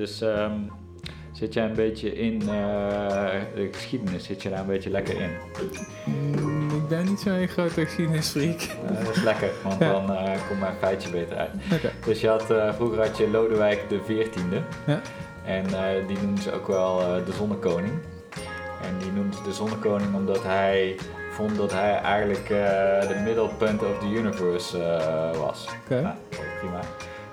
Dus ehm, zit jij een beetje in eh, de geschiedenis, zit je daar een beetje lekker in? Mm, ik ben niet zo'n grote geschiedenisfreak. Uh, dat is lekker, want Ja. dan eh, komt mijn feitje beter uit. Dus je had, eh, vroeger had je Lodewijk de 14e. Ja. En die noemden ze ook wel de zonnekoning. En die noemden ze de zonnekoning omdat hij vond dat hij eigenlijk de middelpunt of the universe was. Oké. Nou, oké, prima.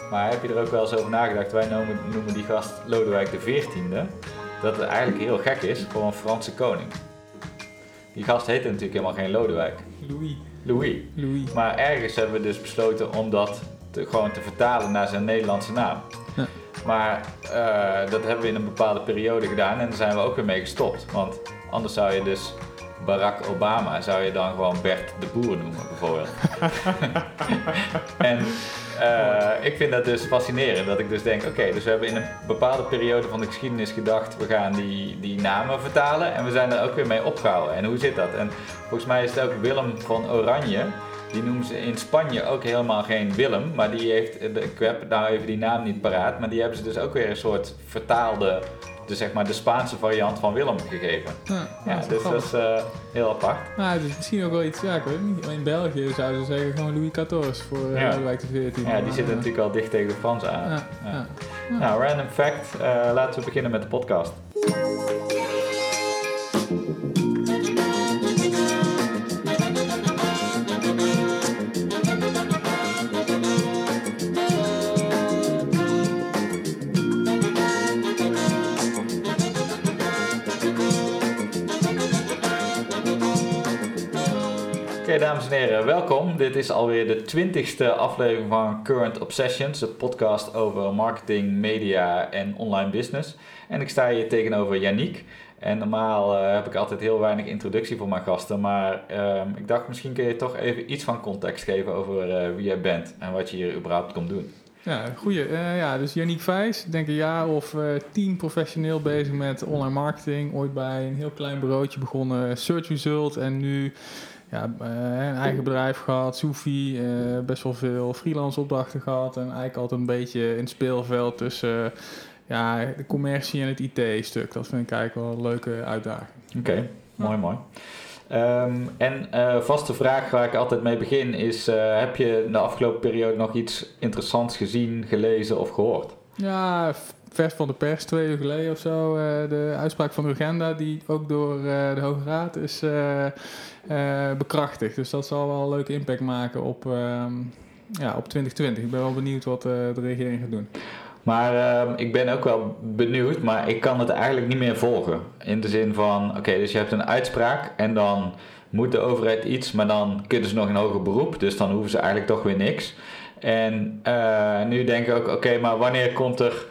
Maar heb je er ook wel eens over nagedacht? Wij noemen, noemen die gast Lodewijk de 14e. Dat het eigenlijk heel gek is voor een Franse koning. Die gast heette natuurlijk helemaal geen Lodewijk. Louis. Louis. Louis. Maar ergens hebben we dus besloten om dat te, gewoon te vertalen naar zijn Nederlandse naam. Ja. Maar eh, dat hebben we in een bepaalde periode gedaan en daar zijn we ook weer mee gestopt. Want anders zou je dus Barack Obama, zou je dan gewoon Bert de Boer noemen bijvoorbeeld. en eh, ik vind dat dus fascinerend, dat ik dus denk, oké, dus we hebben in een bepaalde periode van de geschiedenis gedacht, we gaan die, die namen vertalen en we zijn er ook weer mee opgehouden. En hoe zit dat? En volgens mij is het ook Willem van Oranje, die noemen ze in Spanje ook helemaal geen Willem, maar die heeft, ik heb nou even die naam niet paraat, maar die hebben ze dus ook weer een soort vertaalde, dus zeg maar de Spaanse variant van Willem gegeven. Ja, Ja, dat dus dat is eh, heel apart. Nou, het is misschien ook wel iets, ja, ik weet niet. In België zouden ze zeggen gewoon Louis XIV voor uh, Ja. Lodewijk de 14. Ja, die zitten natuurlijk al dicht tegen de Fransen aan. Ja. Nou, random fact, eh, laten we beginnen met de podcast. Dames en heren, welkom. Dit is alweer de twintigste aflevering van Current Obsessions, de podcast over marketing, media en online business. En ik sta hier tegenover Yannick. En normaal eh, heb ik altijd heel weinig introductie voor mijn gasten, maar ehm, ik dacht misschien kun je toch even iets van context geven over eh, wie jij bent en wat je hier überhaupt komt doen. Ja, goeie. Eh, ja, dus Yannick Vijs, denk een jaar of tien professioneel bezig met online marketing. Ooit bij een heel klein bureautje begonnen, Search Result. En nu ja, eh, een eigen bedrijf gehad, Soefie, eh, best wel veel freelance opdrachten gehad. En eigenlijk altijd een beetje in het speelveld tussen eh, ja, de commercie en het IT-stuk. Dat vind ik eigenlijk wel een leuke uitdaging. Oké, mooi, mooi. Ehm, en vaste vraag waar ik altijd mee begin is: heb je de afgelopen periode nog iets interessants gezien, gelezen of gehoord? Ja, vers van de pers, twee uur geleden of zo. eh, de uitspraak van de agenda, die ook door eh, de Hoge Raad is eh, bekrachtigd. Dus dat zal wel een leuke impact maken op, ehm, ja, op 2020. Ik ben wel benieuwd wat de regering gaat doen. Maar ehm, ik ben ook wel benieuwd, maar ik kan het eigenlijk niet meer volgen. In de zin van: oké, dus je hebt een uitspraak en dan moet de overheid iets, maar dan kunnen ze nog in hoger beroep, dus dan hoeven ze eigenlijk toch weer niks. En nu denk ik ook: oké, maar wanneer komt er,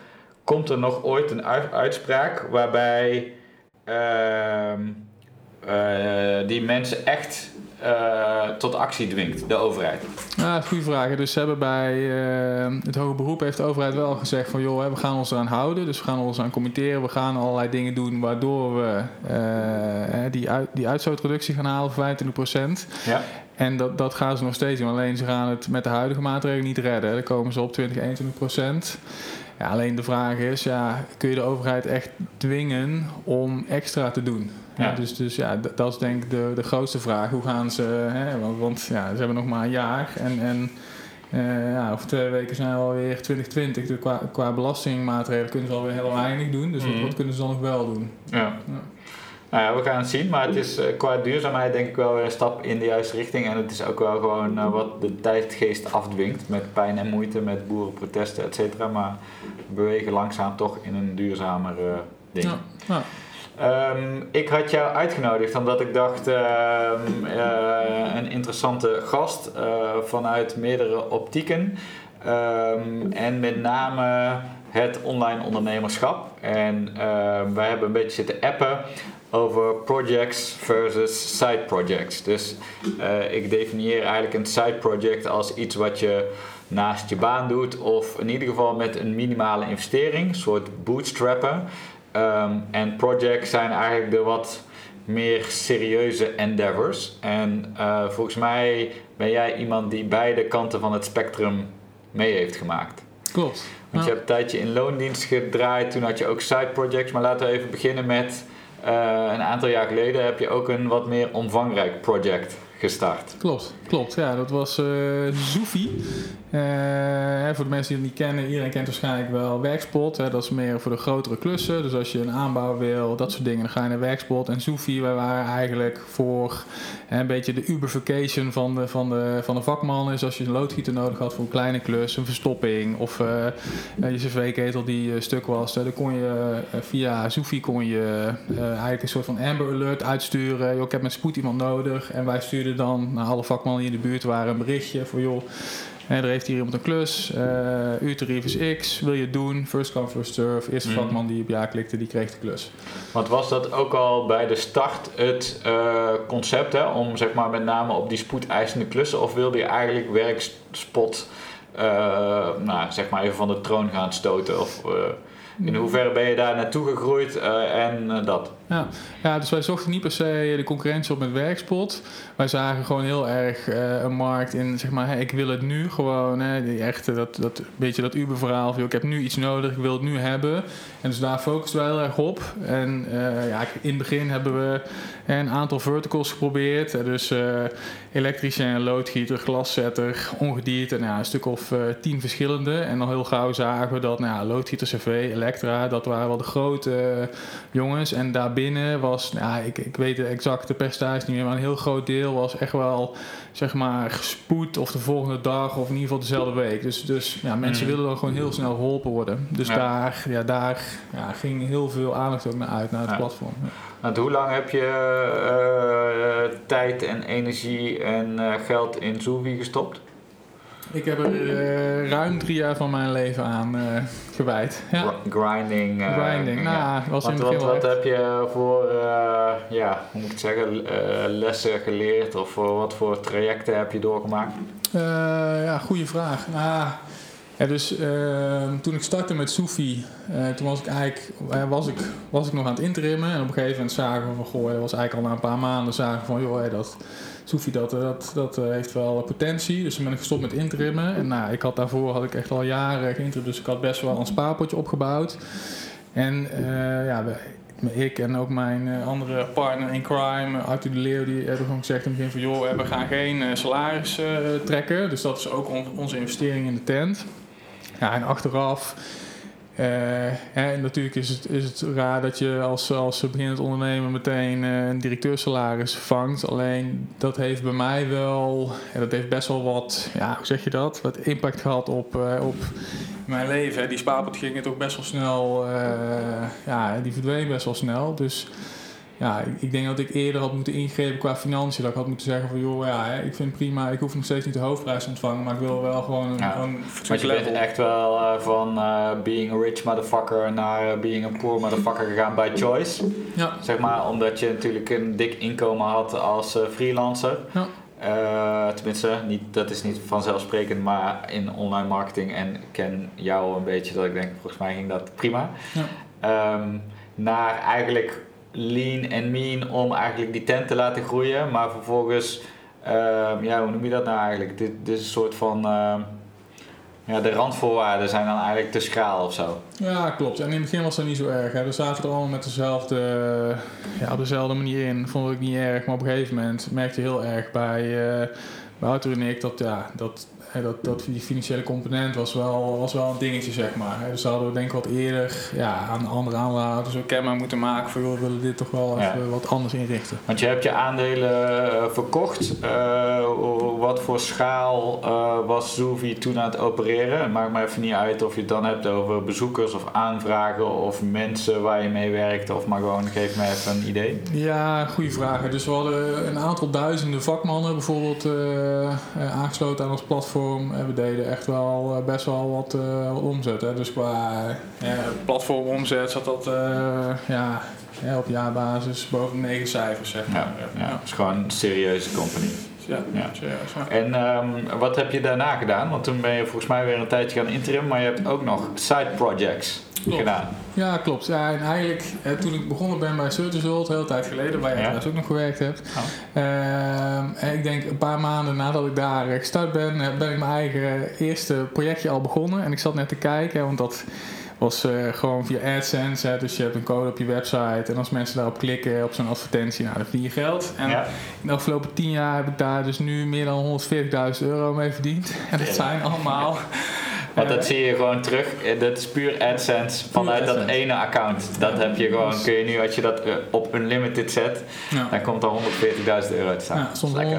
komt er nog ooit een ui- uitspraak waarbij ehm, eh, die mensen echt eh, tot actie dwingt, de overheid? Ja, goede vraag. Dus ze hebben bij eh, het hoger beroep heeft de overheid wel gezegd van joh, we gaan ons eraan houden. Dus we gaan ons aan committeren. We gaan allerlei dingen doen waardoor we die, uit, die uitstootreductie gaan halen van 25%. Ja. En dat, dat gaan ze nog steeds doen. Alleen ze gaan het met de huidige maatregelen niet redden. Dan komen ze op 20, 21 Ja, alleen de vraag is, ja, kun je de overheid echt dwingen om extra te doen? Ja. Ja. dus, dus ja, dat is denk ik de, de grootste vraag. Hoe gaan ze, hè, want, want ja, ze hebben nog maar een jaar en, en eh, ja, over twee weken zijn we alweer 2020. Dus qua, qua belastingmaatregelen kunnen ze alweer heel weinig doen. Dus wat- Mhm. wat kunnen ze dan nog wel doen? Ja. Ja. Nou ja, we gaan het zien, maar het is eh, qua duurzaamheid denk ik wel weer een stap in de juiste richting. En het is ook wel gewoon eh, wat de tijdgeest afdwingt met pijn en moeite, met boerenprotesten, et cetera. Maar we bewegen langzaam toch in een duurzamer eh, ding. Ja, ja. Ehm, ik had jou uitgenodigd omdat ik dacht, ehm, eh, een interessante gast eh, vanuit meerdere optieken. Ehm, en met name het online ondernemerschap. En wij hebben een beetje zitten appen over projects versus side projects. Dus eh, ik definieer eigenlijk een side project als iets wat je naast je baan doet, of in ieder geval met een minimale investering, een soort bootstrappen. Ehm, en projects zijn eigenlijk de wat meer serieuze endeavors. En eh, volgens mij ben jij iemand die beide kanten van het spectrum mee heeft gemaakt. Klopt. Want je hebt een tijdje in loondienst gedraaid, toen had je ook side projects. Maar laten we even beginnen met een aantal jaar geleden heb je ook een wat meer omvangrijk project gestart. Klopt, klopt. Ja, dat was eh Zoofy. Eh, voor de mensen die het niet kennen, iedereen kent waarschijnlijk wel Werkspot. Hè, dat is meer voor de grotere klussen. Dus als je een aanbouw wil, dat soort dingen, dan ga je naar Werkspot. En Zoofy, wij waren eigenlijk voor hè, een beetje de Ubervacation van de, van, de, van de vakman. Dus als je een loodgieter nodig had voor een kleine klus, een verstopping of eh, je cv-ketel die stuk was, dan kon je via Zoofy kon je eigenlijk een soort van Amber Alert uitsturen. Joh, ik heb met spoed iemand nodig. En wij stuurden dan naar alle vakmannen die in de buurt waren een berichtje voor joh. hè, er heeft hier iemand een klus, eh uurtarief is X, wil je het doen? First come, first serve. Eerste Mhm. vakman die op ja klikte, die kreeg de klus. Want was dat ook al bij de start het eh, concept hè, om zeg maar met name op die spoedeisende klussen? Of wilde je eigenlijk werkspot eh, nou, zeg maar even van de troon gaan stoten? Of, in hoeverre ben je daar naartoe gegroeid en dat? Ja. ja, dus wij zochten niet per se de concurrentie op met Werkspot. Wij zagen gewoon heel erg eh, een markt in, zeg maar, hè, ik wil het nu gewoon. Hè, die echte, dat, dat beetje dat Uber-verhaal ik heb nu iets nodig, ik wil het nu hebben. En dus daar focussen we heel erg op. En eh, ja, in het begin hebben we een aantal verticals geprobeerd. Eh, Dus eh elektricien, loodgieter, glaszetter, ongedierte. En ja, een stuk of tien verschillende. En al heel gauw zagen we dat nou ja, loodgieter, cv, elektra, dat waren wel de grote jongens. En daarbinnen was, nou ik, ik weet de exacte percentage niet meer, maar een heel groot deel was echt wel, zeg maar, gespoed of de volgende dag of in ieder geval dezelfde week. Dus, dus ja, mensen Mm. willen dan gewoon heel snel geholpen worden. Dus Ja. daar, ja, daar ja, ging heel veel aandacht ook naar uit, naar het Ja. platform. Want hoe lang heb je eh, tijd en energie en eh, geld in Zoovie gestopt? Ik heb er eh, ruim drie jaar van mijn leven aan eh gewijd. Ja. Gr- Grinding. eh, Grinding. ja. Nou, was in Wat, het begin wat, wat heb je voor, ja, hoe moet ik zeggen, lessen geleerd of voor wat voor trajecten heb je doorgemaakt? Ja, goede vraag. Nou, ja, dus ehm, toen ik startte met Soefi, toen was ik eigenlijk was ik, was ik nog aan het interimmen. En op een gegeven moment zagen we van, goh, dat was eigenlijk al na een paar maanden zagen we van, joh, dat Soefi dat, dat, dat eh, heeft wel potentie. Dus toen ben ik gestopt met interimmen. En nou, ik had daarvoor had ik echt al jaren geïnterim, dus ik had best wel een spaarpotje opgebouwd. En eh, ja, ik en ook mijn eh, andere partner in crime, Arthur de Leeuw, die hebben gewoon gezegd in het begin van joh, we gaan geen eh, salaris eh, trekken. Dus dat is ook on- onze investering in de tent. Ja, en achteraf, eh, hè, natuurlijk is het, is het raar dat je als, als beginnend ondernemer meteen eh, een directeursalaris vangt. Alleen dat heeft bij mij wel, ja, dat heeft best wel wat, ja, hoe zeg je dat, wat impact gehad op, eh, op mijn leven. Die spaarpot ging het ook best wel snel, ja, die verdween best wel snel. Dus ja, ik, ik denk dat ik eerder had moeten ingrepen qua financiën. Dat ik had moeten zeggen van, joh, ja, ik vind het prima. Ik hoef nog steeds niet de hoofdprijs te ontvangen, maar ik wil wel gewoon een, Ja. een fatsoenlijk je bent echt wel eh, van eh, being a rich motherfucker naar eh, being a poor motherfucker gegaan by choice. Ja, Zeg maar, omdat je natuurlijk een dik inkomen had als freelancer. Ja. Tenminste, niet, dat is niet vanzelfsprekend, maar in online marketing en ik ken jou een beetje, dat ik denk, volgens mij ging dat prima. Ja. Ehm, naar eigenlijk lean en mean om eigenlijk die tent te laten groeien, maar vervolgens, ehm, ja, hoe noem je dat nou eigenlijk? Dit, dit is een soort van, ehm, ja, de randvoorwaarden zijn dan eigenlijk te schraal of zo. Ja, klopt. En in het begin was dat niet zo erg. Hè. We zaten er allemaal met dezelfde, ja, op dezelfde manier in. Vond ik niet erg. Maar op een gegeven moment merkte je heel erg bij, eh bij en ik dat, ja, dat, hè, dat, dat die financiële component was wel, was wel een dingetje, zeg maar. Hè. Dus daar hadden we denk ik wat eerder ja, aan andere aandeelhouders ook kenbaar moeten maken van joh, we willen dit toch wel Ja. even wat anders inrichten. Want je hebt je aandelen eh, verkocht. Eh, wat voor schaal eh, was Zoovie toen aan het opereren? Het maakt me even niet uit of je het dan hebt over bezoekers of aanvragen of mensen waar je mee werkt. Of maar gewoon geef me even een idee. Ja, goede vragen. Dus we hadden een aantal duizenden vakmannen bijvoorbeeld aangesloten aan ons platform. En we deden echt wel eh, best wel wat, eh, omzet. Hè. Dus qua platformomzet zat dat eh, ja, op jaarbasis boven negen cijfers, zeg maar. Ja, ja, het is gewoon een serieuze company. ja, Ja. serieus. Ja. En ehm, wat heb je daarna gedaan? Want toen ben je volgens mij weer een tijdje gaan interim, maar je hebt ook nog side projects. Klopt. gedaan. Ja, klopt. Ja, en eigenlijk, eh, toen ik begonnen ben bij Search Result, heel tijd geleden, waar jij Ja. trouwens ook nog gewerkt hebt. Oh. Ehm, en ik denk een paar maanden nadat ik daar eh, gestart ben, eh, ben ik mijn eigen eerste projectje al begonnen. En ik zat net te kijken, want dat was eh, gewoon via AdSense. Hè, dus je hebt een code op je website en als mensen daarop klikken op zo'n advertentie, nou, dan verdien je geld. En Ja. in de afgelopen tien jaar heb ik daar dus nu meer dan 140.000 euro mee verdiend. En dat zijn allemaal... Want dat zie je gewoon terug. Eh, Dat is puur AdSense vanuit dat AdSense. ene account. Dat Ja. heb je gewoon. Dus- Kun je nu, als je dat eh, op Unlimited zet, ja. dan komt er 140.000 euro te staan. Ja, soms lekker.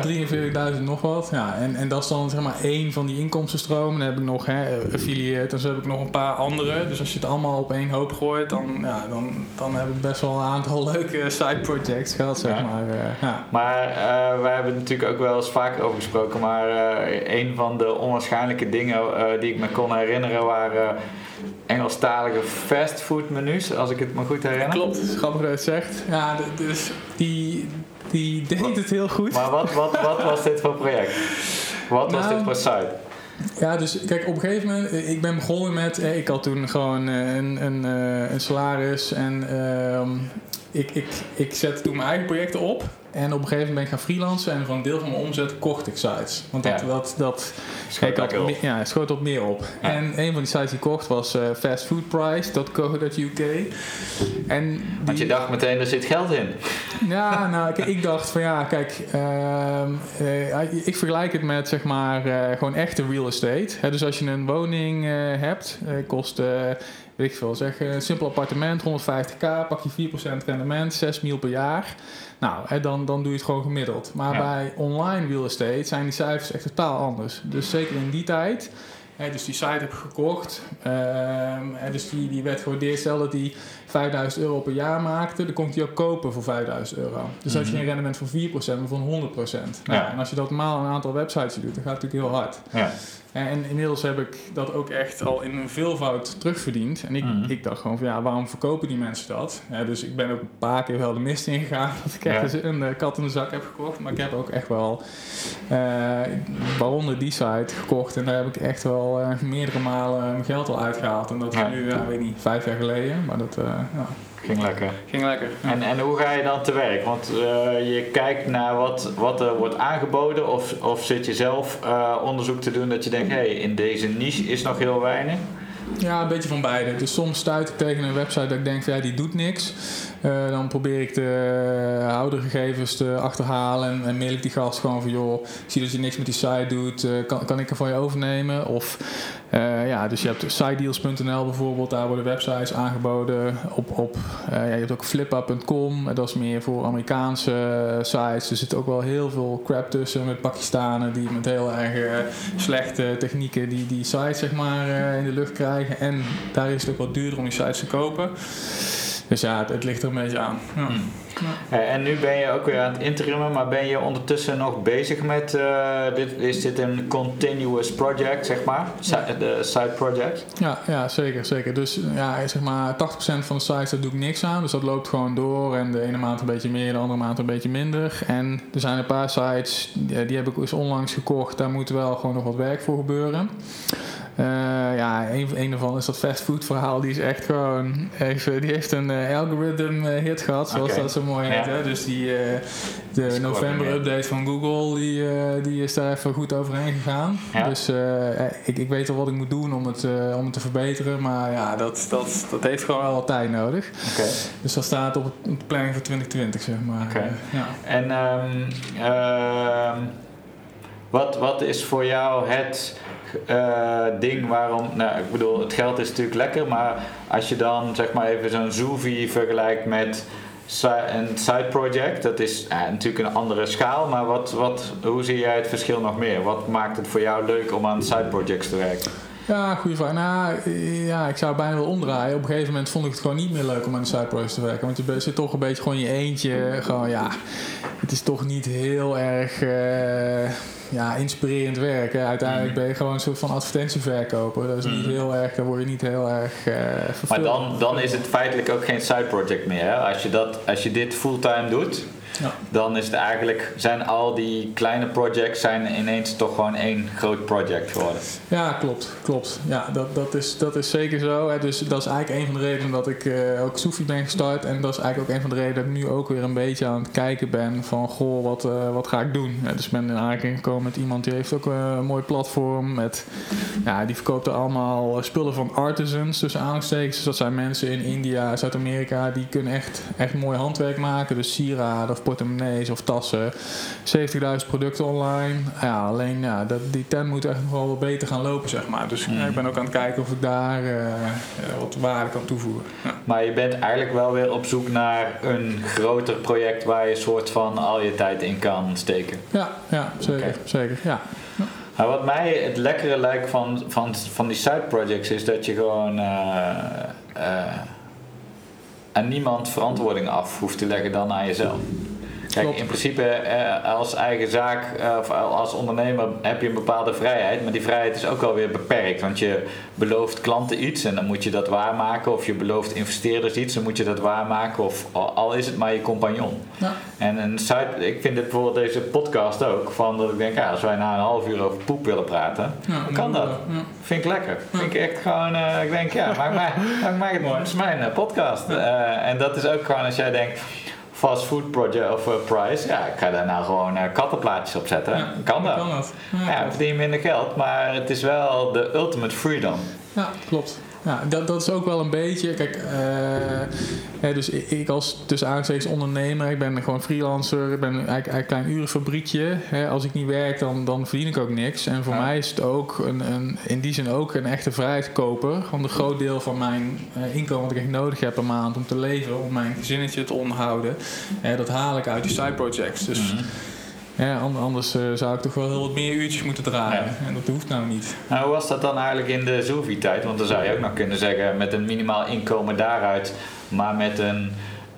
143.000 nog wat. Ja, en, en dat is dan zeg maar één van die inkomstenstromen. Dan heb ik nog hè, affiliate en zo heb ik nog een paar andere. Dus als je het allemaal op één hoop gooit, dan, ja, dan, dan heb ik best wel een aantal leuke side projects gehad, zeg maar. ja. Maar eh, wij hebben het natuurlijk ook wel eens vaker over gesproken. Maar eh, een van de onwaarschijnlijke dingen die ik me kon herinneren waren Engelstalige fastfoodmenu's, als ik het me goed herinner. Klopt, grappig dat je het zegt. Ja, dus die, die deed het heel goed. Maar wat, wat, wat was dit voor project? Wat was Nou, dit voor site? Ja, dus kijk, op een gegeven moment, eh, ik ben begonnen met, eh, ik had toen gewoon eh, een, een, eh, een salaris en ehm, ik, ik, ik zette toen mijn eigen projecten op. En op een gegeven moment ben ik gaan freelancen en van een deel van mijn omzet kocht ik sites. Want dat, Ja. dat, dat Schoot had op. ja, schoot op meer op. Ja. En een van die sites die ik kocht was eh fastfoodprice.co.uk. En Want je dacht meteen, er zit geld in. ja, nou, ik dacht van ja, kijk, ehm, eh, ik vergelijk het met zeg maar eh, gewoon echte real estate. Hè, dus als je een woning hebt, kost, weet ik veel, zeg een simpel appartement, 150k, pak je 4% rendement, 6 mil per jaar. Nou, hè, dan, dan doe je het gewoon gemiddeld. Maar Ja. bij online real estate zijn die cijfers echt totaal anders. Dus zeker in die tijd. Hè, dus die site heb ik gekocht. Ehm, hè, dus die, die werd gewaardeerd. Stel dat die 5000 euro per jaar maakte, dan kon ik die ook kopen voor 5000 euro. Dus dan heb je Mhm. geen rendement van 4%, maar van 100%. Nou. En als je dat maal een aantal websites doet, dan gaat het natuurlijk heel hard. Ja. En inmiddels heb ik dat ook echt al in een veelvoud terugverdiend. En ik, Mhm. ik dacht gewoon van ja, waarom verkopen die mensen dat? Ja, dus ik ben ook een paar keer wel de mist ingegaan. Dat ik echt Ja. een, eh, kat in de zak heb gekocht. Maar ik heb ook echt wel, eh, waaronder die site gekocht. En daar heb ik echt wel eh, meerdere malen mijn geld al uitgehaald. En dat is nu, ja, weet niet, vijf jaar geleden. Maar dat ja, Ging lekker. ging lekker. Ja. En, en hoe ga je dan te werk? Want eh, je kijkt naar wat, wat er wordt aangeboden, of, of zit je zelf eh, onderzoek te doen dat je denkt, hé, hey, in deze niche is nog heel weinig. Ja, een beetje van beide. Dus soms stuit ik tegen een website dat ik denk van ja, die doet niks. Eh, dan probeer ik de houdergegevens te achterhalen en, en mail ik die gast gewoon van joh, ik zie dat je niks met die site doet, eh, kan, kan ik er van je overnemen? Of eh, ja, dus je hebt sitedeals.nl bijvoorbeeld, daar worden websites aangeboden op, op eh, ja, je hebt ook flippa.com, dat is meer voor Amerikaanse eh, sites. Er zit ook wel heel veel crap tussen met Pakistanen die met heel erg eh, slechte technieken die, die sites zeg maar eh, in de lucht krijgen. En daar is het ook wat duurder om die sites te kopen. Dus ja, het, het ligt er een beetje aan. Ja. Eh, en nu ben je ook weer aan het interimmen, maar ben je ondertussen nog bezig met, eh, dit, is dit een continuous project, zeg maar? De side project? Ja, ja, zeker, zeker. Dus ja, zeg maar 80% van de sites daar doe ik niks aan. Dus dat loopt gewoon door. En de ene maand een beetje meer, de andere maand een beetje minder. En er zijn een paar sites, die, die heb ik eens onlangs gekocht. Daar moet wel gewoon nog wat werk voor gebeuren. Eh, ja, een, een daarvan is dat fastfood verhaal. Die is echt gewoon even, die heeft een eh, algorithm eh, hit gehad, zoals dat zo mooi heet. Ja. Hè? Dus die, de november update van Google, die, die is daar even goed overheen gegaan. Ja. Dus ik, ik weet al wat ik moet doen om het, om het te verbeteren. Maar ja, dat, dat, dat heeft gewoon wel wat tijd nodig. Dus dat staat op de planning voor 2020, zeg maar. Ja. En ehm, ehm, wat, wat is voor jou het eh, ding waarom... Nou, ik bedoel, het geld is natuurlijk lekker, maar als je dan zeg maar even zo'n Zoovie vergelijkt met een side project, dat is eh, natuurlijk een andere schaal, maar wat, wat, hoe zie jij het verschil nog meer? Wat maakt het voor jou leuk om aan side projects te werken? Ja, goede vraag. Nou, eh, ja, ik zou het bijna wel omdraaien. Op een gegeven moment vond ik het gewoon niet meer leuk om aan de side projects te werken. Want je zit toch een beetje gewoon in je eentje. Gewoon, ja, het is toch niet heel erg eh, ja, inspirerend werk. Hè. Uiteindelijk Mhm. ben je gewoon een soort van advertentieverkoper. Dat is niet Mhm. heel erg, daar word je niet heel erg eh Maar dan, dan is het feitelijk ook geen side project meer. Hè? Als, je dat, als je dit fulltime doet, Ja. Dan is het eigenlijk, zijn al die kleine projects zijn ineens toch gewoon één groot project geworden. Ja, klopt. klopt. Ja, dat, dat, is, dat is zeker zo. Hè. Dus dat is eigenlijk een van de redenen dat ik uh, ook Soefie ben gestart. En dat is eigenlijk ook een van de redenen dat ik nu ook weer een beetje aan het kijken ben van goh, wat, uh, wat ga ik doen? dus ik ben in aanraking gekomen met iemand die heeft ook een mooi platform met, ja, die verkoopt er allemaal spullen van artisans, tussen aanstekens. Dus dat zijn mensen in India, Zuid-Amerika, die kunnen echt, echt mooi handwerk maken. Dus sieraden of portemonnees of tassen. 70.000 producten online. Ja, alleen ja, dat, die tent moet echt nog wel wat beter gaan lopen, zeg maar. Dus mm. ik ben ook aan het kijken of ik daar uh, wat waarde kan toevoegen. Ja. Maar je bent eigenlijk wel weer op zoek naar een groter project waar je soort van al je tijd in kan steken. Ja, ja zeker. zeker ja. Nou, wat mij het lekkere lijkt van, van, van die side projects is dat je gewoon uh, uh, aan niemand verantwoording af hoeft te leggen dan aan jezelf. Kijk, in principe eh, als eigen zaak eh, of als ondernemer heb je een bepaalde vrijheid, maar die vrijheid is ook alweer beperkt. Want je belooft klanten iets en dan moet je dat waarmaken. Of je belooft investeerders iets, dan moet je dat waarmaken. Of al is het maar je compagnon. Ja. En een site, ik vind dit bijvoorbeeld deze podcast ook, van dat ik denk, ja, als wij na een half uur over poep willen praten, ja, kan dat. Ja. Vind ik lekker. Vind ik echt gewoon, uh, ik denk, ja, maak mij, maak het mooi. Het is mijn podcast. en dat is ook gewoon als jij denkt fast food project of uh, price. Ja, ik ga daar nou gewoon uh, kattenplaatjes op zetten. Ja, kan dat? Kan dat. Ja, ja verdien je minder geld, maar het is wel de ultimate freedom. Ja, klopt. Ja, dat, dat is ook wel een beetje. Kijk, uh, dus ik, als tussen aanstekens ondernemer, ik ben gewoon freelancer, ik ben eigenlijk een klein urenfabriekje. Hè, als ik niet werk, dan, dan verdien ik ook niks. En voor mij is het ook een, een, in die zin ook een echte vrijheidskoper. Want een groot deel van mijn uh, inkomen wat ik echt nodig heb per maand om te leven, om mijn gezinnetje te onderhouden, dat haal ik uit die side projects. Dus. Mhm. Ja, anders uh, zou ik toch wel heel wat meer uurtjes moeten draaien. En dat hoeft nou niet. Nou, hoe was dat dan eigenlijk in de Zovi-tijd? Want dan zou je ook nog kunnen zeggen, met een minimaal inkomen daaruit, maar met een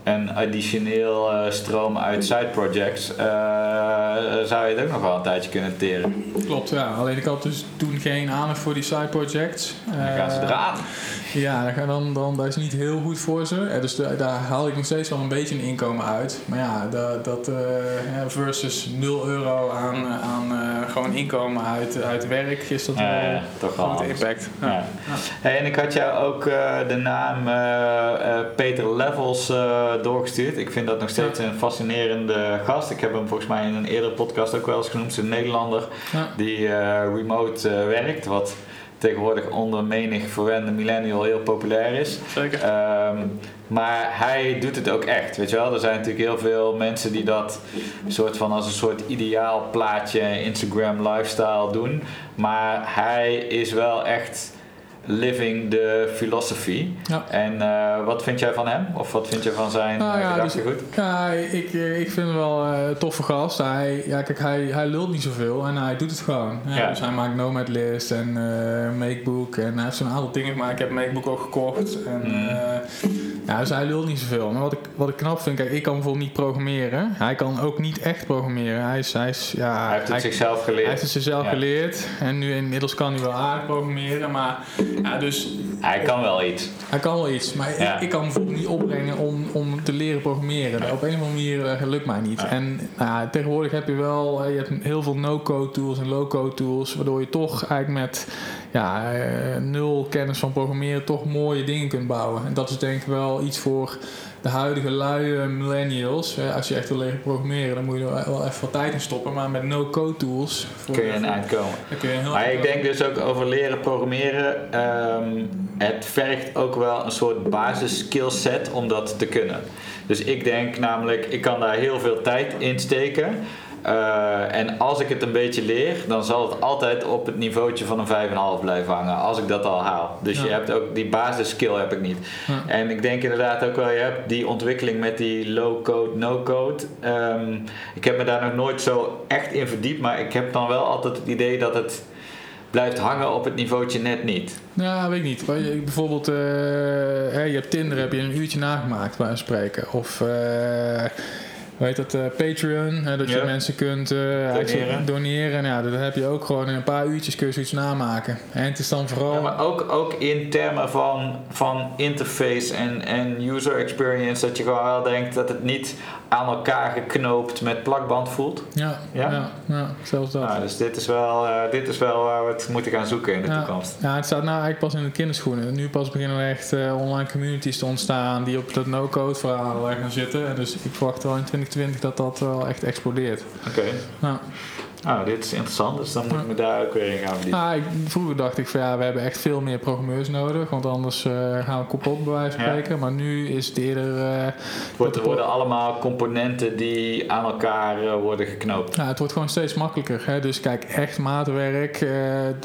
een additioneel uh, stroom uit side projects, uh, zou je het ook nog wel een tijdje kunnen teren. Klopt, ja. Alleen ik had dus toen geen aandacht voor die side projects. Dan gaan ze eraan. Ja, dan, dan, dat is niet heel goed voor ze. dus daar haal ik nog steeds wel een beetje een inkomen uit. Maar ja, dat, dat versus 0 euro aan, aan gewoon inkomen uit, uit werk is dat wel toch wel impact. Ja. Hey, en ik had jou ook de naam Peter Levels doorgestuurd. Ik vind dat nog steeds een fascinerende gast. Ik heb hem volgens mij in een eerdere podcast ook wel eens genoemd. een Nederlander die remote werkt. Wat tegenwoordig onder menig verwende millennial heel populair is. Zeker. Um, maar hij doet het ook echt, weet je wel. Er zijn natuurlijk heel veel mensen die dat soort van als een soort ideaal plaatje Instagram lifestyle doen. Maar hij is wel echt living the philosophy. Ja. En uh, wat vind jij van hem? Of wat vind je van zijn nou, ja, dus, goed? Ja, ik, eh, ik vind hem wel uh, toffe gast. Hij, ja, kijk, hij, hij lult niet zoveel en hij doet het gewoon. Ja, Dus hij maakt Nomad List en uh, Makebook en hij heeft zo'n aantal dingen gemaakt. Ik heb Makebook ook gekocht. En, mm. ja, dus hij lult niet zoveel. Maar wat ik, wat ik knap vind, kijk, ik kan bijvoorbeeld niet programmeren. Hij kan ook niet echt programmeren. Hij, is, hij, is, ja, hij heeft het zichzelf geleerd. Hij heeft het zichzelf geleerd. En nu inmiddels kan hij wel aardig programmeren, maar ja, dus, hij kan wel iets. Hij kan wel iets, maar ik, ik, kan bijvoorbeeld niet opbrengen om, om te leren programmeren. Op een of andere manier uh, lukt mij niet. En nou, tegenwoordig heb je wel je hebt heel veel no-code tools en low-code tools, waardoor je toch eigenlijk met ja, uh, nul kennis van programmeren toch mooie dingen kunt bouwen. En dat is denk ik wel iets voor de huidige luie millennials, als je echt wil leren programmeren, dan moet je er wel even wat tijd in stoppen. Maar met no-code tools kun je een eind komen. Kun je heel maar ik denk dus ook over leren programmeren. Um, het vergt ook wel een soort basis skillset om dat te kunnen. Dus ik denk namelijk, ik kan daar heel veel tijd in steken. Uh, en als ik het een beetje leer, dan zal het altijd op het niveautje van een 5,5 blijven hangen. Als ik dat al haal. Dus je hebt ook die basisskill heb ik niet. Ja. En ik denk inderdaad ook wel, je hebt die ontwikkeling met die low code, no code. Um, ik heb me daar nog nooit zo echt in verdiept, maar ik heb dan wel altijd het idee dat het blijft hangen op het niveautje net niet. Ja, weet ik niet. Bijvoorbeeld, uh, je hebt Tinder, heb je een uurtje nagemaakt, bij spreken. Of... Uh, hoe heet dat, eh, Patreon. Hè, dat je Ja. mensen kunt eh, Doneren. doneren. En ja, dat heb je ook gewoon in een paar uurtjes kun je zoiets namaken. En het is dan vooral... Ja, maar ook, ook in termen van, van interface en, en user experience, dat je gewoon wel denkt dat het niet aan elkaar geknoopt met plakband voelt. ja, Ja? ja? Ja, zelfs dat. Nou, dus dit is, wel, eh, dit is wel waar we het moeten gaan zoeken in de toekomst. Ja, het staat nou eigenlijk pas in de kinderschoenen. Nu pas beginnen er echt online communities te ontstaan die op dat no-code verhaal gaan zitten. En dus ik verwacht wel in 2020 dat dat wel echt explodeert. Oké. Nou, Nou, dit is interessant, dus dan moet ik me daar ook weer in gaan verdiepen. nou, ik, vroeger dacht ik van ja, we hebben echt veel meer programmeurs nodig, want anders eh, gaan we kapot bij wijze van Ja. spreken. Maar nu is het eerder... Het wordt, er de worden allemaal componenten die aan elkaar eh, worden geknoopt. Ja, het wordt gewoon steeds makkelijker. Hè? Dus kijk, echt maatwerk,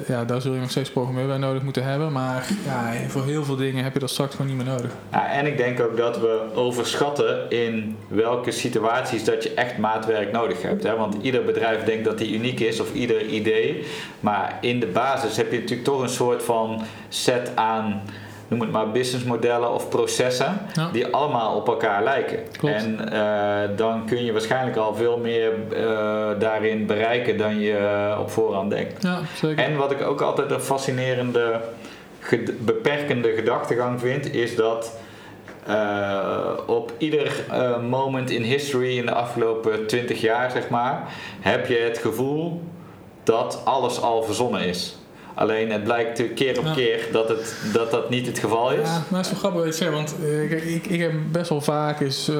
ja, daar zul je nog steeds programmeur bij nodig moeten hebben. Maar ja, voor heel veel dingen heb je dat straks gewoon niet meer nodig. Ja, en ik denk ook dat we overschatten in welke situaties dat je echt maatwerk nodig hebt. Hè? Want ieder bedrijf denkt dat die uniek is of ieder idee. Maar in de basis heb je natuurlijk toch een soort van set aan, noem het maar, businessmodellen of processen. Ja. Die allemaal op elkaar lijken. Klopt. En eh, dan kun je waarschijnlijk al veel meer eh, daarin bereiken dan je eh, op voorhand denkt. Ja, zeker. En wat ik ook altijd een fascinerende, ged- beperkende gedachtegang vind, is dat eh, op ieder eh, moment in history in de afgelopen 20 jaar, zeg maar, heb je het gevoel dat alles al verzonnen is. Alleen het blijkt keer op Ja. keer dat, het, dat dat niet het geval is. Ja, maar het is wel grappig wat je zegt, want eh, kijk, ik, ik heb best wel vaak eens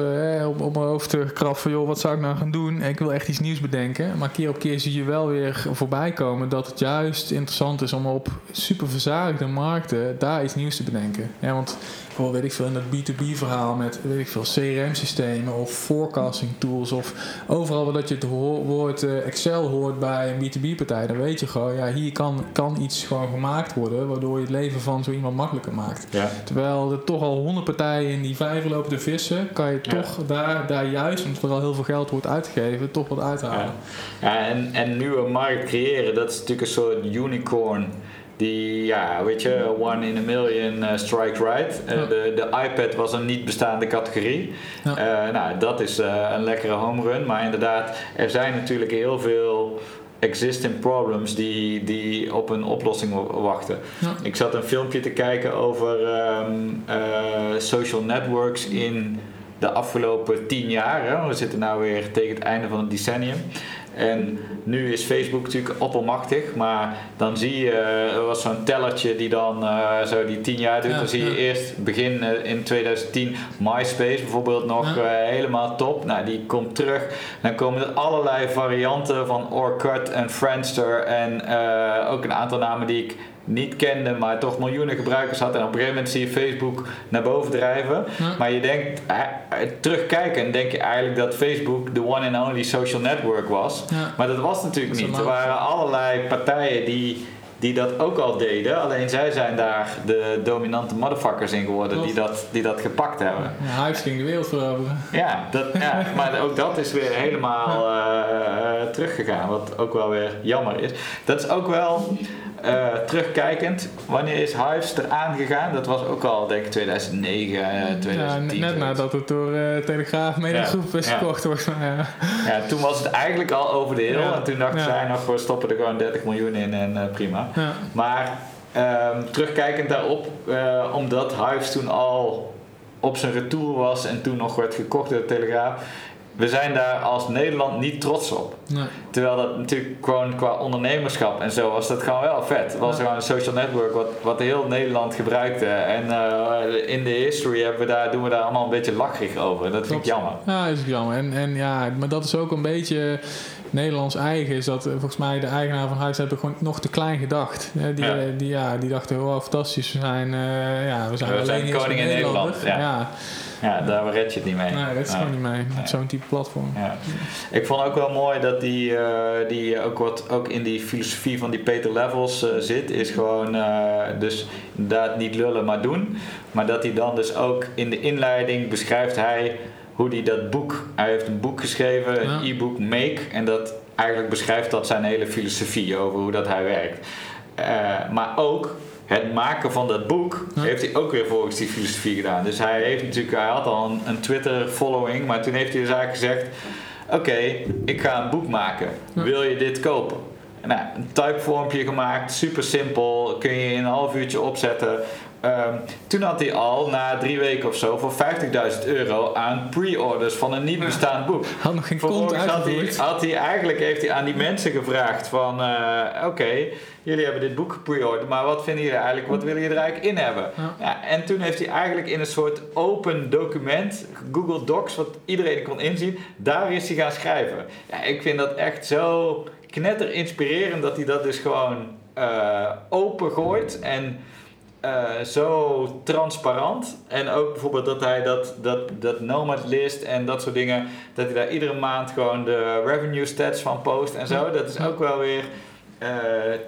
op, op mijn hoofd eh, gekrapt van joh, wat zou ik nou gaan doen? En ik wil echt iets nieuws bedenken. Maar keer op keer zie je wel weer voorbij komen dat het juist interessant is om op super verzadigde markten daar iets nieuws te bedenken. Ja, want bijvoorbeeld weet ik veel in dat B2B verhaal met weet ik veel CRM-systemen of forecasting tools of overal waar dat je het woord eh, Excel hoort bij een B2B-partij, dan weet je gewoon, ja, hier kan, kan iets gewoon gemaakt worden waardoor je het leven van zo iemand makkelijker maakt. Ja. Terwijl er toch al honderd partijen in die vijver lopen te vissen, kan je Ja. toch daar, daar juist, omdat er al heel veel geld wordt uitgegeven, toch wat uithalen. Ja, en, en nieuwe markt creëren, dat is natuurlijk een soort unicorn. Die, ja, weet je, one in a million eh, strike right. Eh, Ja. de, de iPad was een niet bestaande categorie. Ja. Eh, nou, dat is een lekkere home run. Maar inderdaad, er zijn natuurlijk heel veel existing problems die, die op een oplossing wa- wachten. Ja. Ik zat een filmpje te kijken over ehm, eh, social networks in de afgelopen tien jaar. Hè. We zitten nu weer tegen het einde van het decennium. En nu is Facebook natuurlijk oppermachtig, maar dan zie je, er was zo'n tellertje die dan eh, zo die tien jaar doet. Ja, dan zie je ja. eerst begin eh, in 2010 MySpace bijvoorbeeld nog Ja. eh, helemaal top. Nou, die komt terug. Dan komen er allerlei varianten van Orkut en Friendster en eh, ook een aantal namen die ik niet kende, maar toch miljoenen gebruikers had. En op een gegeven moment zie je Facebook naar boven drijven. Maar je denkt, eh, eh, terugkijken, denk je eigenlijk dat Facebook de one and only social network was. Ja. Maar dat was natuurlijk Dat niet. Er waren allerlei partijen die, die dat ook al deden. Alleen zij zijn daar de dominante motherfuckers in geworden die dat, die dat gepakt hebben. Ja, ging de wereld veroveren. Ja, dat, ja, maar ook dat is weer helemaal eh, teruggegaan, wat ook wel weer jammer is. Dat is ook wel eh, terugkijkend. Wanneer is Hives eraan gegaan? Dat was ook al, denk ik, 2009, eh, 2010. Ja, net nadat het door eh Telegraaf Mediagroep is Ja. gekocht wordt. Maar ja. Ja, toen was het eigenlijk al over de hill. Ja. En toen dachten Ja. zij nog, we stoppen er gewoon 30 miljoen in en eh, prima. Ja. Maar ehm, terugkijkend daarop, eh, omdat Hives toen al op zijn retour was en toen nog werd gekocht door de Telegraaf. We zijn daar als Nederland niet trots op. Nee. Terwijl dat natuurlijk gewoon qua ondernemerschap en zo was dat gewoon wel vet. Het was Ja. gewoon een social network wat, wat heel Nederland gebruikte. En eh, in de history hebben we daar, doen we daar allemaal een beetje lacherig over. Dat vind ik jammer. Ja, is ook jammer. En, en ja, maar dat is ook een beetje Nederlands eigen. Is dat eh, volgens mij de eigenaar van Hives hebben gewoon nog te klein gedacht. Die, Ja. eh, die, ja, die dachten, wow, fantastisch. We zijn, eh, ja, we zijn We alleen zijn koning in. Nederland, ja. ja. Ja, daar red je het niet mee. Nee, dat is Ja. gewoon niet mee. Met zo'n type platform. Ja. Ik vond ook wel mooi dat die, die ook wat ook in die filosofie van die Peter Levels zit, is gewoon dus inderdaad niet lullen maar doen. Maar dat hij dan dus ook in de inleiding beschrijft hij hoe hij dat boek, hij heeft een boek geschreven, een Ja. e-book Make, en dat eigenlijk beschrijft dat zijn hele filosofie over hoe dat hij werkt. Eh, maar ook het maken van dat boek Ja. heeft hij ook weer volgens die filosofie gedaan. Dus hij heeft natuurlijk, hij had al een, een Twitter following, maar toen heeft hij dus eigenlijk gezegd: Oké, ik ga een boek maken. Ja. Wil je dit kopen? En Nou, een typevormpje gemaakt, super simpel, kun je in een half uurtje opzetten. Ehm, toen had hij al na drie weken of zo voor 50.000 euro aan pre-orders van een niet bestaand boek. Had nog geen kont had hij, uitgevoerd. had hij eigenlijk heeft hij aan die mensen gevraagd van eh, oké, jullie hebben dit boek gepreorderd, maar wat vinden jullie eigenlijk, wat willen jullie er eigenlijk in hebben? Ja. Ja, en toen heeft hij eigenlijk in een soort open document, Google Docs, wat iedereen kon inzien, daar is hij gaan schrijven. Ja, ik vind dat echt zo knetter inspirerend dat hij dat dus gewoon eh, open gooit en eh, zo transparant. En ook bijvoorbeeld dat hij dat, dat, dat Nomad list en dat soort dingen, dat hij daar iedere maand gewoon de revenue stats van post en zo. Dat is ook wel weer eh,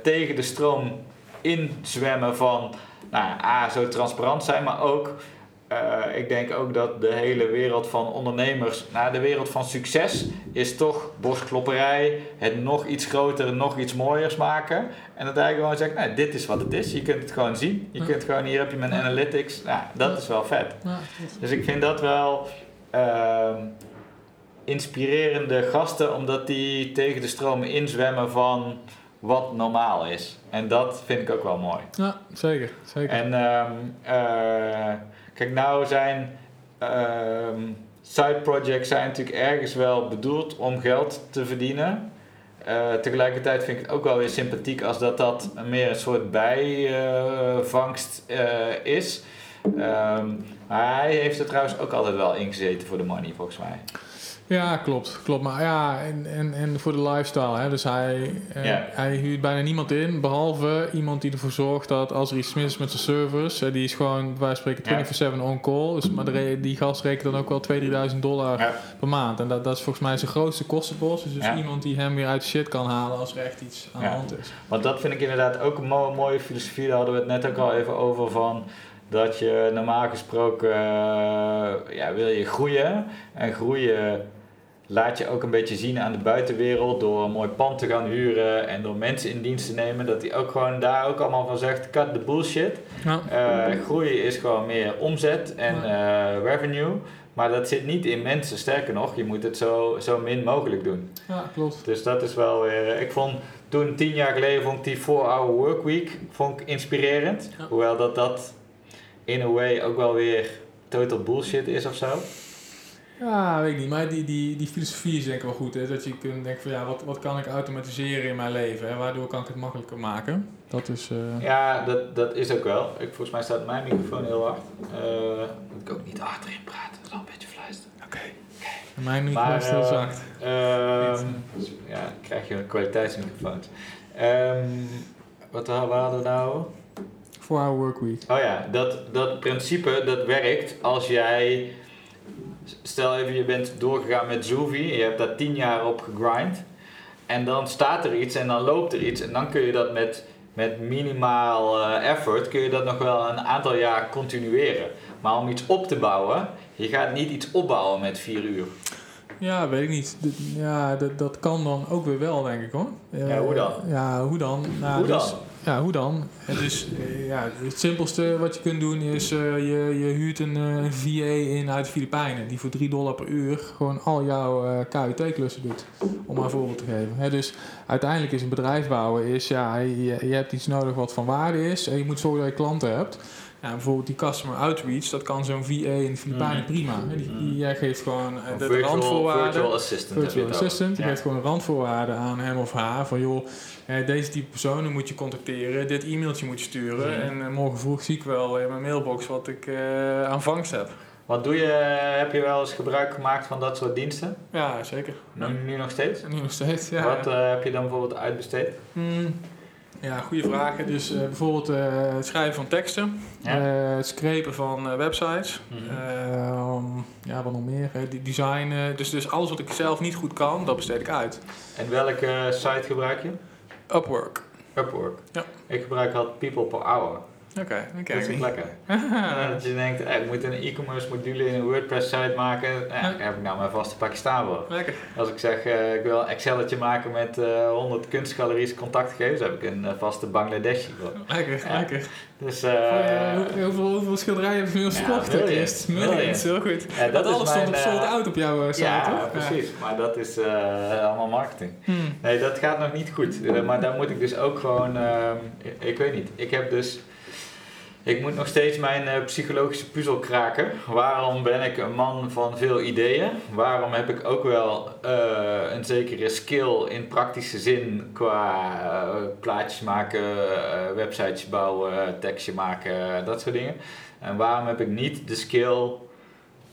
tegen de stroom inzwemmen van, nou A, zo transparant zijn, maar ook, eh, ik denk ook dat de hele wereld van ondernemers, nou, de wereld van succes is toch borstklopperij, het nog iets groter, nog iets mooiers maken. En dat hij gewoon zegt, nou, dit is wat het is. Je kunt het gewoon zien. Je kunt gewoon, hier heb je mijn analytics. Nou, dat is wel vet. Dus ik vind dat wel ehm, inspirerende gasten, omdat die tegen de stroom inzwemmen van wat normaal is. En dat vind ik ook wel mooi. ja zeker. zeker. En ehm, eh, kijk, nou zijn ehm, side projects zijn natuurlijk ergens wel bedoeld om geld te verdienen. Eh, tegelijkertijd vind ik het ook wel weer sympathiek als dat dat meer een soort bijvangst eh, is. Ehm, maar hij heeft er trouwens ook altijd wel ingezeten voor de money, volgens mij. Ja, klopt. klopt. Maar ja, en, en, en voor de lifestyle. Hè. Dus hij, eh, hij huurt bijna niemand in. Behalve iemand die ervoor zorgt dat als er iets mis is met zijn servers. eh, die is gewoon, wij spreken 24-7 on-call. Dus, maar de die gast rekent dan ook wel 2.000, 3.000 dollar per maand. En dat, dat is volgens mij zijn grootste kostenpost. Dus, dus iemand die hem weer uit de shit kan halen als er echt iets aan de hand is. Want dat vind ik inderdaad ook een mo- mooie filosofie. Daar hadden we het net ook al even over van dat je normaal gesproken eh, ja, wil je groeien. En groeien laat je ook een beetje zien aan de buitenwereld door een mooi pand te gaan huren en door mensen in dienst te nemen. Dat hij ook gewoon daar ook allemaal van zegt, cut the bullshit. Ja. Eh, groeien is gewoon meer omzet en eh, revenue. Maar dat zit niet in mensen. Sterker nog, je moet het zo, zo min mogelijk doen. ja, klopt. Dus dat is wel weer. Ik vond toen tien jaar geleden vond ik die 4-hour workweek vond ik inspirerend. Ja. Hoewel dat dat in a way ook wel weer total bullshit is of zo. Ja, weet ik niet. Maar die, die, die filosofie is denk ik wel goed. Hè? Dat je kunt denken van ja, wat, wat kan ik automatiseren in mijn leven? Hè? Waardoor kan ik het makkelijker maken? Dat is... eh, Ja, dat, dat is ook wel. Ik, volgens mij staat mijn microfoon heel hard. Eh, moet ik ook niet achterin praten, dat is wel een beetje fluisteren. Oké. Mijn microfoon Maar, is heel eh, zacht. Ehm, ja, dan krijg je een kwaliteitsmicrofoons. Ehm wat waar hadden we nou? Voor our workweek. Oh ja, dat, dat principe dat werkt als jij. Stel even, je bent doorgegaan met Zoovie, je hebt daar tien jaar op gegrind. En dan staat er iets en dan loopt er iets. En dan kun je dat met, met minimaal eh, effort, kun je dat nog wel een aantal jaar continueren. Maar om iets op te bouwen, je gaat niet iets opbouwen met vier uur. Ja, weet ik niet. Ja, dat, dat kan dan ook weer wel, denk ik hoor. Ja, hoe dan? Ja, hoe dan? Nou, Hoe dan? dus- ja, hoe dan? Het, is, eh, ja, het simpelste wat je kunt doen is, eh, je, je huurt een eh, VA in uit de Filipijnen. Die voor 3 dollar per uur gewoon al jouw eh KUT-klussen doet. Om een voorbeeld te geven. Hè, dus uiteindelijk is een bedrijf bouwen, is, ja, je, je hebt iets nodig wat van waarde is. En je moet zorgen dat je klanten hebt. Ja, bijvoorbeeld die customer outreach, dat kan zo'n VA in de Filipijnen Mhm. prima. Die, die jij geeft gewoon eh, Een de virtual, randvoorwaarden. virtual assistant. Virtual assistant, die Ja. geeft gewoon randvoorwaarden aan hem of haar. Van joh, eh, deze type personen moet je contacteren, dit e-mailtje moet je sturen. Mhm. En eh, morgen vroeg zie ik wel in mijn mailbox wat ik eh aan vangst heb. Wat doe je, heb je wel eens gebruik gemaakt van dat soort diensten? Ja, zeker. Nu, nu nog steeds? Nu nog steeds, ja. Wat eh, heb je dan bijvoorbeeld uitbesteed? Hmm, Ja, goede vragen. Dus eh, bijvoorbeeld eh, het schrijven van teksten, Ja. eh, het screpen van websites, Mhm. Ja, wat nog meer, die designen. Dus, dus alles wat ik zelf niet goed kan, dat besteed ik uit. En welke site gebruik je? Upwork. Upwork. Ja. Ik gebruik altijd People Per Hour. Oké, oké. Dat is echt lekker. Ja, dat je denkt, eh, ik moet een e-commerce module in een WordPress site maken. Eh, daar heb ik nou mijn vaste pakje staan voor. Lekker. Als ik zeg, eh, ik wil een Excelletje maken met eh 100 kunstgaleries contactgegevens, heb ik een eh, vaste Bangladeshi voor. Lekker, Ja. lekker. Dus eh, ja, hoe- hoeveel, hoeveel schilderijen heb je inmiddels Ja, verkocht? millions. Eerst? Millions. Millions, heel goed. ja, dat Dat is alles mijn, stond op sold eh, out op jouw eh, site, Ja, toch? precies. Maar dat is eh, allemaal marketing. Hmm. Nee, dat gaat nog niet goed. Eh, maar daar moet ik dus ook gewoon, ehm, ik, ik weet niet. Ik heb dus, ik moet nog steeds mijn eh, psychologische puzzel kraken. Waarom ben ik een man van veel ideeën? Waarom heb ik ook wel eh, een zekere skill in praktische zin qua eh, plaatjes maken, websites bouwen, tekstje maken, dat soort dingen. En waarom heb ik niet de skill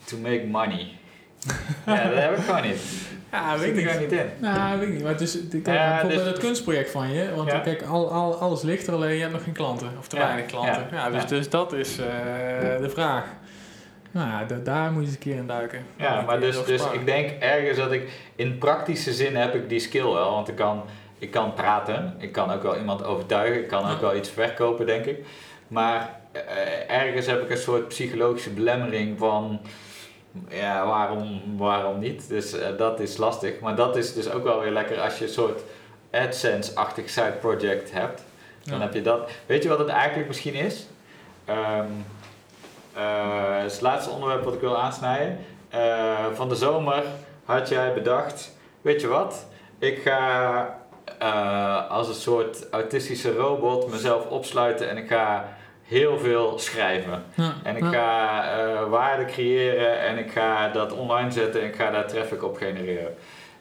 to make money? Ja, dat heb ik gewoon niet. Ja, Dat weet ik er niet. in. Nou, weet ik niet. Maar is, kijk, Ja, bijvoorbeeld dus- het kunstproject van je. Want Ja. kijk, al, al, alles ligt er alleen, je hebt nog geen klanten. Of te Ja, weinig klanten. Ja, dus, dus dat is eh, de vraag. Nou ja, daar moet je eens een keer in duiken. Ja, maar dus, dus ik denk ergens dat ik in praktische zin heb ik die skill wel. Want ik kan, ik kan praten, ik kan ook wel iemand overtuigen, ik kan ook wel iets verkopen, denk ik. Maar eh, ergens heb ik een soort psychologische belemmering van, ja, waarom, waarom niet? Dus eh, dat is lastig. Maar dat is dus ook wel weer lekker als je een soort AdSense-achtig side project hebt. Dan Ja. heb je dat. Weet je wat het eigenlijk misschien is? Eh, het laatste onderwerp wat ik wil aansnijden. Eh, van de zomer had jij bedacht, weet je wat? Ik ga als een soort autistische robot mezelf opsluiten en ik ga heel veel schrijven. Ja, En ik ja. ga eh, waarde creëren en ik ga dat online zetten en ik ga daar traffic op genereren.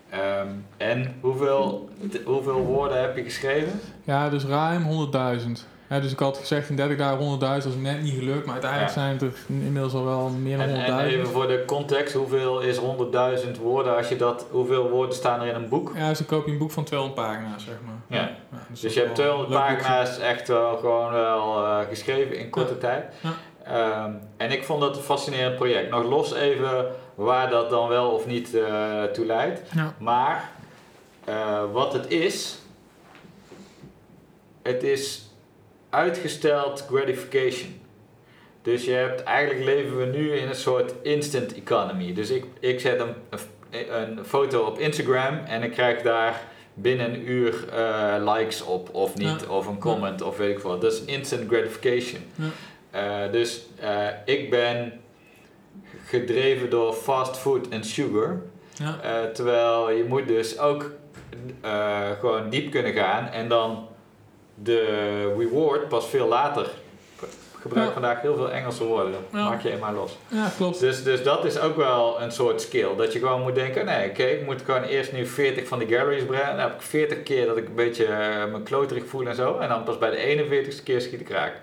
Ehm, en hoeveel, hoeveel woorden heb je geschreven? Ja, dus ruim 100.000. Ja, dus ik had gezegd in 30 dagen 100.000, dat is net niet gelukt. Maar uiteindelijk Ja. zijn het er inmiddels al wel meer dan En, en 100.000. even voor de context, hoeveel is 100.000 woorden als je dat, hoeveel woorden staan er in een boek? Ja, dus dan koop je een boek van 200 pagina's, zeg maar. Ja. dus, Dus je hebt wel 200 een leuk boekje. pagina's echt wel gewoon wel eh, geschreven in korte tijd. Ehm, en ik vond dat een fascinerend project. Nog los even waar dat dan wel of niet eh toe leidt. Maar eh, wat het is, het is uitgesteld gratification. Dus je hebt, eigenlijk leven we nu in een soort instant economy. Dus ik, ik zet een, een foto op Instagram en ik krijg daar binnen een uur eh, likes op of niet, Ja. of een comment of weet ik wat. Dat is instant gratification. Ja. Eh, dus eh, ik ben gedreven door fast food en sugar. Ja. Terwijl je moet dus ook gewoon diep kunnen gaan en dan de reward pas veel later. Ik gebruik Ja. vandaag heel veel Engelse woorden. Ja. Maak je in maar los. ja, klopt. Dus, dus dat is ook wel een soort skill. Dat je gewoon moet denken, nee oké, ik moet gewoon eerst nu 40 van die galleries brengen. Dan heb ik 40 keer dat ik een beetje eh, me kloterig voel en zo. En dan pas bij de 41ste keer schiet ik raak.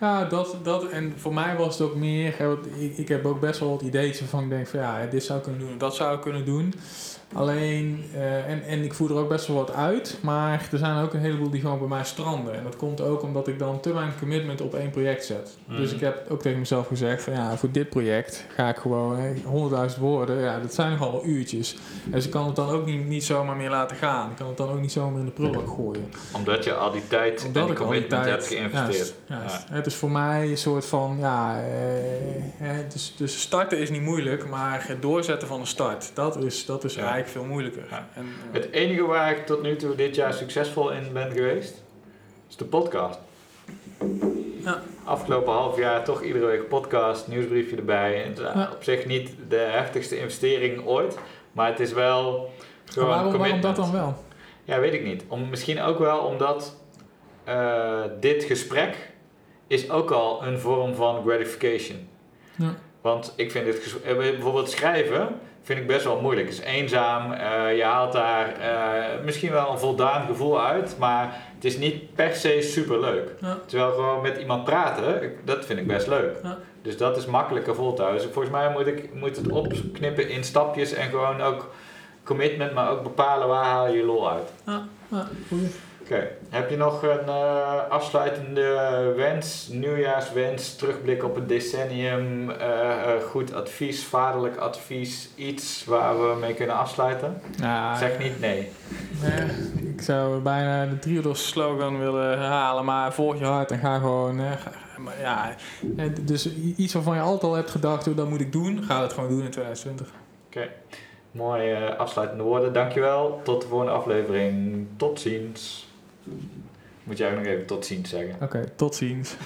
Ja, dat, dat. En voor mij was het ook meer. Ik, ik heb ook best wel wat ideeën waarvan ik denk van ja, dit zou ik kunnen doen, dat zou ik kunnen doen. Alleen, eh, en, en ik voer er ook best wel wat uit, maar er zijn ook een heleboel die gewoon bij mij stranden. En dat komt ook omdat ik dan te weinig commitment op één project zet. Mhm. Dus ik heb ook tegen mezelf gezegd van ja, voor dit project ga ik gewoon hè, 100.000 woorden, ja, dat zijn nogal wel uurtjes. Dus ik kan het dan ook niet, niet zomaar meer laten gaan. Ik kan het dan ook niet zomaar in de prullenbak gooien. Omdat je al die tijd Omdat en die commitment hebt geïnvesteerd. Juist, juist. Het is voor mij een soort van, ja... eh, dus, dus starten is niet moeilijk, maar het doorzetten van een start, dat is, dat is Ja. eigenlijk veel moeilijker. Ja. En, Het enige waar ik tot nu toe dit jaar succesvol in ben geweest, is de podcast. Ja. Afgelopen half jaar toch iedere week podcast, nieuwsbriefje erbij. En Ja. op zich niet de heftigste investering ooit, maar het is wel gewoon waarom, waarom dat dan wel? Ja, weet ik niet. Om, misschien ook wel omdat eh, dit gesprek is ook al een vorm van gratification. Ja. Want ik vind het ges- eh, bijvoorbeeld schrijven vind ik best wel moeilijk. Het is eenzaam. eh, je haalt daar eh, misschien wel een voldaan gevoel uit, maar het is niet per se super leuk. Ja. Terwijl gewoon met iemand praten, ik- dat vind ik best leuk. Ja. Dus dat is makkelijker vol houden. Dus volgens mij moet ik moet het opknippen in stapjes en gewoon ook commitment, maar ook bepalen waar haal je je lol uit. Ja, Oké, heb je nog een eh, afsluitende wens, nieuwjaarswens, terugblik op het decennium, eh, eh, goed advies, vaderlijk advies, iets waar we mee kunnen afsluiten? Ja, Zeg niet nee. ik zou bijna de Triodos slogan willen herhalen, maar volg je hart en ga gewoon. Maar ja, dus iets waarvan je altijd al hebt gedacht, oh, dat moet ik doen, ga het gewoon doen in 2020. Mooi eh, afsluitende woorden. Dankjewel. Tot de volgende aflevering. Tot ziens. Moet jij nog even tot ziens zeggen. Oké, tot ziens.